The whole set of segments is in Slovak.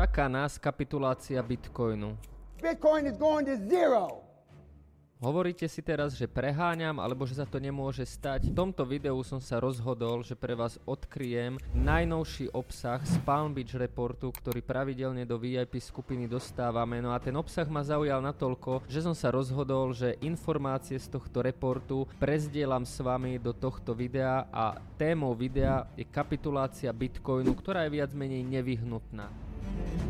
Čaká nás kapitulácia Bitcoinu. Bitcoin is going to zero. Hovoríte si teraz, že preháňam, alebo že sa to nemôže stať. V tomto videu som sa rozhodol, že pre vás odkryjem najnovší obsah z Palm Beach reportu, ktorý pravidelne do VIP skupiny dostávame. No a ten obsah ma zaujal natoľko, že som sa rozhodol, že informácie z tohto reportu prezdielam s vami do tohto videa a témou videa je kapitulácia Bitcoinu, ktorá je viac menej nevyhnutná. Thank you.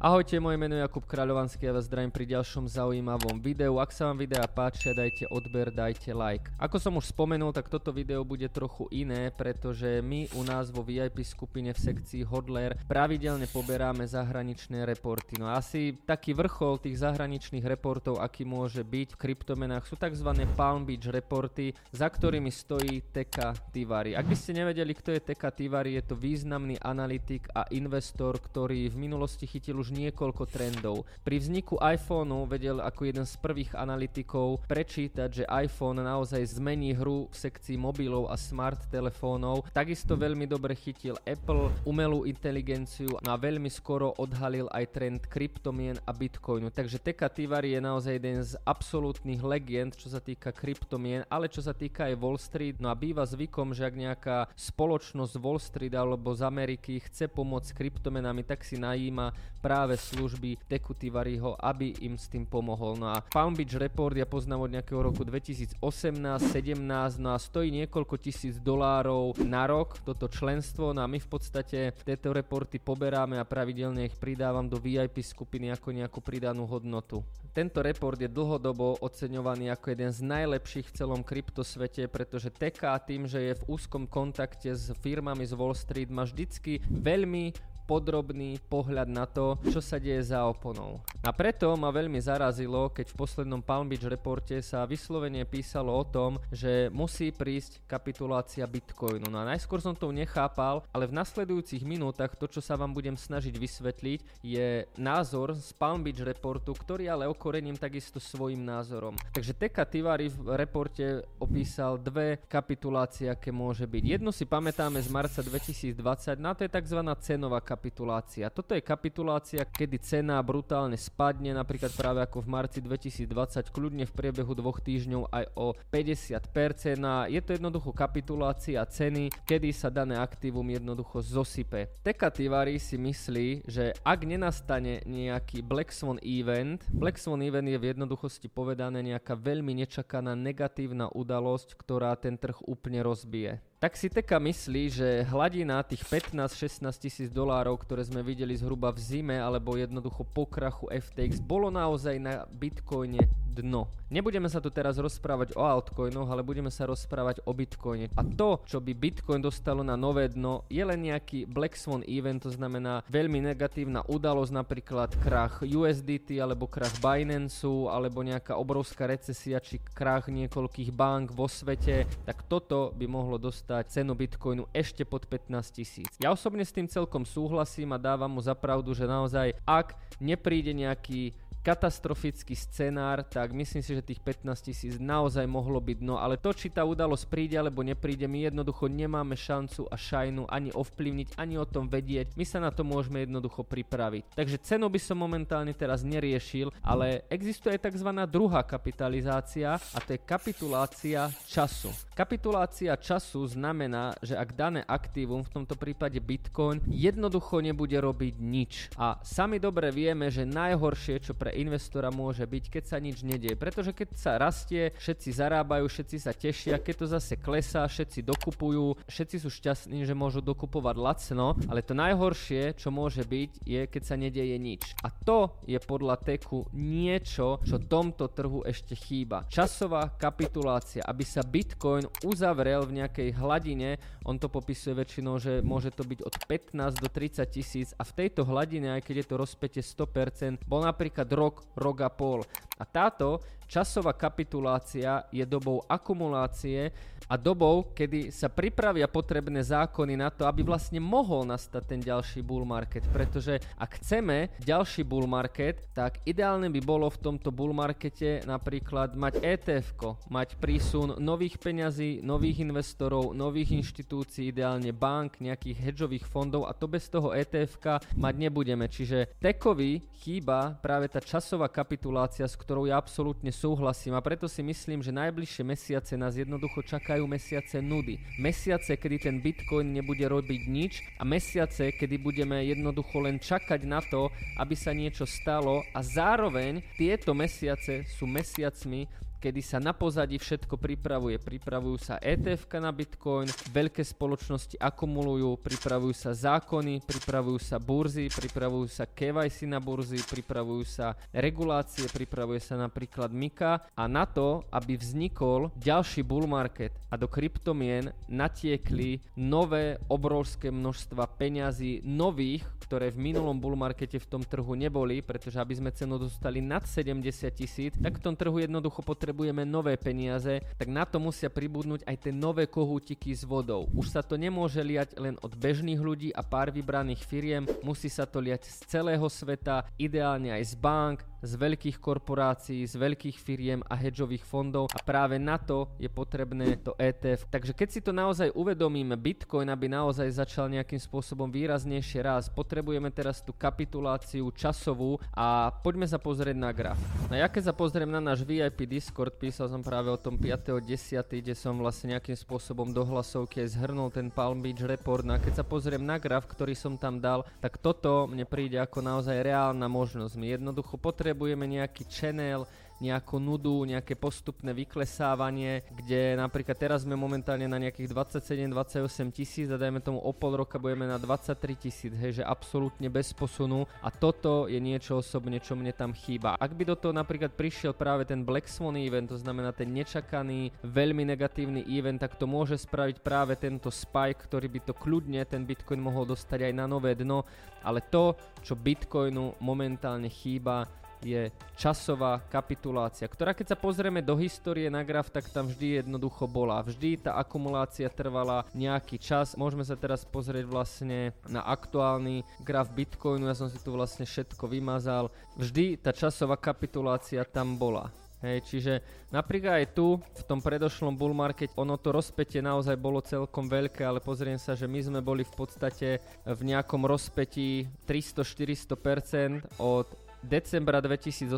Ahojte, moje meno je Jakub Kráľovanský a vás zdravím pri ďalšom zaujímavom videu. Ak sa vám videa páčia, dajte odber, dajte like. Ako som už spomenul, tak toto video bude trochu iné, pretože my u nás vo VIP skupine v sekcii Hodler pravidelne poberáme zahraničné reporty. No asi taký vrchol tých zahraničných reportov, aký môže byť v kryptomenách, sú tzv. Palm Beach reporty, za ktorými stojí Teka Tivari. Ak by ste nevedeli, kto je Teka Tivari, je to významný analytik a investor, ktorý v minulosti chytil už niekoľko trendov. Pri vzniku iPhoneu vedel ako jeden z prvých analytikov prečítať, že iPhone naozaj zmení hru v sekcii mobilov a smart telefónov. Takisto veľmi dobre chytil Apple, umelú inteligenciu a veľmi skoro odhalil aj trend kryptomien a bitcoinu. Takže Teka Tivari je naozaj jeden z absolútnych legend, čo sa týka kryptomien, ale čo sa týka aj Wall Street. No a býva zvykom, že ak nejaká spoločnosť Wall Street alebo z Ameriky chce pomôcť kryptomenami, tak si najíma práve práve služby Tekutivariho, aby im s tým pomohol. No a Palm Beach Report ja poznám od nejakého roku 2018-17, no a stojí niekoľko tisíc dolárov na rok toto členstvo, no a my v podstate tieto reporty poberáme a pravidelne ich pridávam do VIP skupiny ako nejakú pridanú hodnotu. Tento report je dlhodobo oceňovaný ako jeden z najlepších v celom kryptosvete, pretože TK tým, že je v úzkom kontakte s firmami z Wall Street, má vždycky veľmi podrobný pohľad na to, čo sa deje za oponou. A preto ma veľmi zarazilo, keď v poslednom Palm Beach reporte sa vyslovene písalo o tom, že musí prísť kapitulácia Bitcoinu. No a najskôr som to nechápal, ale v nasledujúcich minútach to, čo sa vám budem snažiť vysvetliť, je názor z Palm Beach reportu, ktorý ale okorením takisto svojim názorom. Takže Teka Tivari v reporte opísal dve kapitulácie, aké môže byť. Jednu si pamätáme z marca 2020, na to je tzv. cenová kapitulácia kapitulácia. Toto je kapitulácia, kedy cena brutálne spadne, napríklad práve ako v marci 2020, kľudne v priebehu dvoch týždňov aj o 50% a je to jednoducho kapitulácia ceny, kedy sa dané aktívum jednoducho zosype. Teka Tivari si myslí, že ak nenastane nejaký Black Swan event, Black Swan event je v jednoduchosti povedané nejaká veľmi nečakaná negatívna udalosť, ktorá ten trh úplne rozbije tak si Teka myslí, že hladina tých 15-16 tisíc dolárov, ktoré sme videli zhruba v zime alebo jednoducho po krachu FTX, bolo naozaj na Bitcoine dno. Nebudeme sa tu teraz rozprávať o altcoinoch, ale budeme sa rozprávať o Bitcoine. A to, čo by Bitcoin dostalo na nové dno, je len nejaký Black Swan event, to znamená veľmi negatívna udalosť, napríklad krach USDT alebo krach Binance alebo nejaká obrovská recesia či krach niekoľkých bank vo svete, tak toto by mohlo dostať cenu Bitcoinu ešte pod 15 tisíc. Ja osobne s tým celkom súhlasím a dávam mu za pravdu, že naozaj ak nepríde nejaký katastrofický scenár, tak myslím si, že tých 15 tisíc naozaj mohlo byť no, ale to, či tá udalosť príde alebo nepríde, my jednoducho nemáme šancu a šajnu ani ovplyvniť, ani o tom vedieť, my sa na to môžeme jednoducho pripraviť. Takže cenu by som momentálne teraz neriešil, ale existuje aj tzv. druhá kapitalizácia a to je kapitulácia času. Kapitulácia času znamená, že ak dané aktívum, v tomto prípade Bitcoin, jednoducho nebude robiť nič. A sami dobre vieme, že najhoršie, čo pre pre investora môže byť, keď sa nič nedieje. Pretože keď sa rastie, všetci zarábajú, všetci sa tešia, keď to zase klesá, všetci dokupujú, všetci sú šťastní, že môžu dokupovať lacno, ale to najhoršie, čo môže byť, je keď sa nedieje nič. A to je podľa Teku niečo, čo tomto trhu ešte chýba. Časová kapitulácia, aby sa Bitcoin uzavrel v nejakej hladine, on to popisuje väčšinou, že môže to byť od 15 do 30 tisíc a v tejto hladine, aj keď je to rozpätie 100%, bol napríklad rok, rok a pol. A táto časová kapitulácia je dobou akumulácie a dobou, kedy sa pripravia potrebné zákony na to, aby vlastne mohol nastať ten ďalší bull market. Pretože ak chceme ďalší bull market, tak ideálne by bolo v tomto bull markete napríklad mať etf mať prísun nových peňazí, nových investorov, nových inštitúcií, ideálne bank, nejakých hedžových fondov a to bez toho etf mať nebudeme. Čiže tekovi chýba práve tá časová kapitulácia, s ktorou ja absolútne súhlasím a preto si myslím, že najbližšie mesiace nás jednoducho čakajú mesiace nudy. Mesiace, kedy ten Bitcoin nebude robiť nič a mesiace, kedy budeme jednoducho len čakať na to, aby sa niečo stalo a zároveň tieto mesiace sú mesiacmi, kedy sa na pozadí všetko pripravuje. Pripravujú sa ETF na Bitcoin, veľké spoločnosti akumulujú, pripravujú sa zákony, pripravujú sa burzy, pripravujú sa KYC na burzy, pripravujú sa regulácie, pripravuje sa napríklad Mika a na to, aby vznikol ďalší bull market a do kryptomien natiekli nové obrovské množstva peňazí nových, ktoré v minulom bull markete v tom trhu neboli, pretože aby sme cenu dostali nad 70 tisíc, tak v tom trhu jednoducho potrebujeme potrebujeme nové peniaze, tak na to musia pribudnúť aj tie nové kohútiky s vodou. Už sa to nemôže liať len od bežných ľudí a pár vybraných firiem, musí sa to liať z celého sveta, ideálne aj z bank, z veľkých korporácií, z veľkých firiem a hedžových fondov a práve na to je potrebné to ETF. Takže keď si to naozaj uvedomíme, Bitcoin, aby naozaj začal nejakým spôsobom výraznejšie raz, potrebujeme teraz tú kapituláciu časovú a poďme sa pozrieť na graf. No ja keď sa pozriem na náš VIP Discord, písal som práve o tom 5.10., kde som vlastne nejakým spôsobom do hlasovky aj zhrnul ten Palm Beach report. No a keď sa pozriem na graf, ktorý som tam dal, tak toto mne príde ako naozaj reálna možnosť. My jednoducho potrebujeme nejaký channel, nejakú nudu, nejaké postupné vyklesávanie, kde napríklad teraz sme momentálne na nejakých 27-28 tisíc a dajme tomu o pol roka budeme na 23 tisíc, hej, že absolútne bez posunu a toto je niečo osobne, čo mne tam chýba. Ak by do toho napríklad prišiel práve ten Black Swan event, to znamená ten nečakaný, veľmi negatívny event, tak to môže spraviť práve tento spike, ktorý by to kľudne ten Bitcoin mohol dostať aj na nové dno, ale to, čo Bitcoinu momentálne chýba, je časová kapitulácia, ktorá keď sa pozrieme do histórie na graf, tak tam vždy jednoducho bola. Vždy tá akumulácia trvala nejaký čas. Môžeme sa teraz pozrieť vlastne na aktuálny graf Bitcoinu, ja som si tu vlastne všetko vymazal. Vždy tá časová kapitulácia tam bola. Hej, čiže napríklad aj tu, v tom predošlom bull market, ono to rozpetie naozaj bolo celkom veľké, ale pozriem sa, že my sme boli v podstate v nejakom rozpetí 300-400% od decembra 2018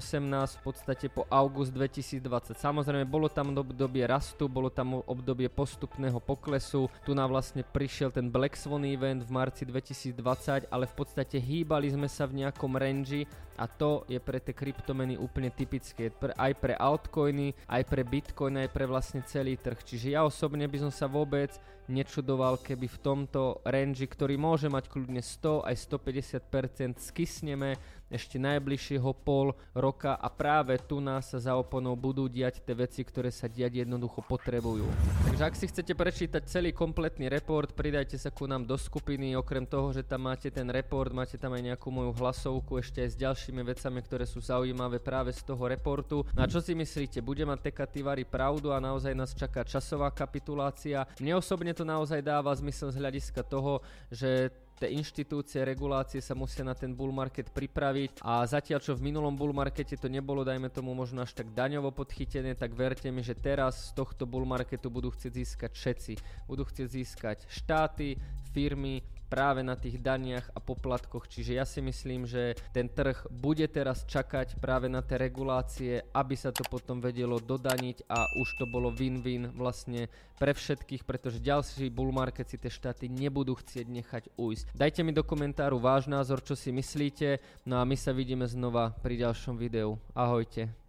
v podstate po august 2020. Samozrejme, bolo tam obdobie rastu, bolo tam obdobie postupného poklesu, tu nám vlastne prišiel ten Black Swan event v marci 2020, ale v podstate hýbali sme sa v nejakom range a to je pre tie kryptomeny úplne typické. Aj pre altcoiny, aj pre bitcoin, aj pre vlastne celý trh. Čiže ja osobne by som sa vôbec nečudoval, keby v tomto range, ktorý môže mať kľudne 100 aj 150% skysneme ešte najbližšieho pol roka a práve tu nás za oponou budú diať tie veci, ktoré sa diať jednoducho potrebujú. Takže ak si chcete prečítať celý kompletný report, pridajte sa ku nám do skupiny, okrem toho, že tam máte ten report, máte tam aj nejakú moju hlasovku ešte aj s ďalšími vecami, ktoré sú zaujímavé práve z toho reportu. No a čo si myslíte, bude mať Tekativary pravdu a naozaj nás čaká časová kapitulácia? Mne osobne to naozaj dáva zmysel z hľadiska toho, že tie inštitúcie, regulácie sa musia na ten bull market pripraviť a zatiaľ čo v minulom bull markete to nebolo, dajme tomu možno až tak daňovo podchytené, tak verte mi, že teraz z tohto bull marketu budú chcieť získať všetci. Budú chcieť získať štáty, firmy, práve na tých daniach a poplatkoch. Čiže ja si myslím, že ten trh bude teraz čakať práve na tie regulácie, aby sa to potom vedelo dodaniť a už to bolo win-win vlastne pre všetkých, pretože ďalší bull market si tie štáty nebudú chcieť nechať ujsť. Dajte mi do komentáru váš názor, čo si myslíte, no a my sa vidíme znova pri ďalšom videu. Ahojte.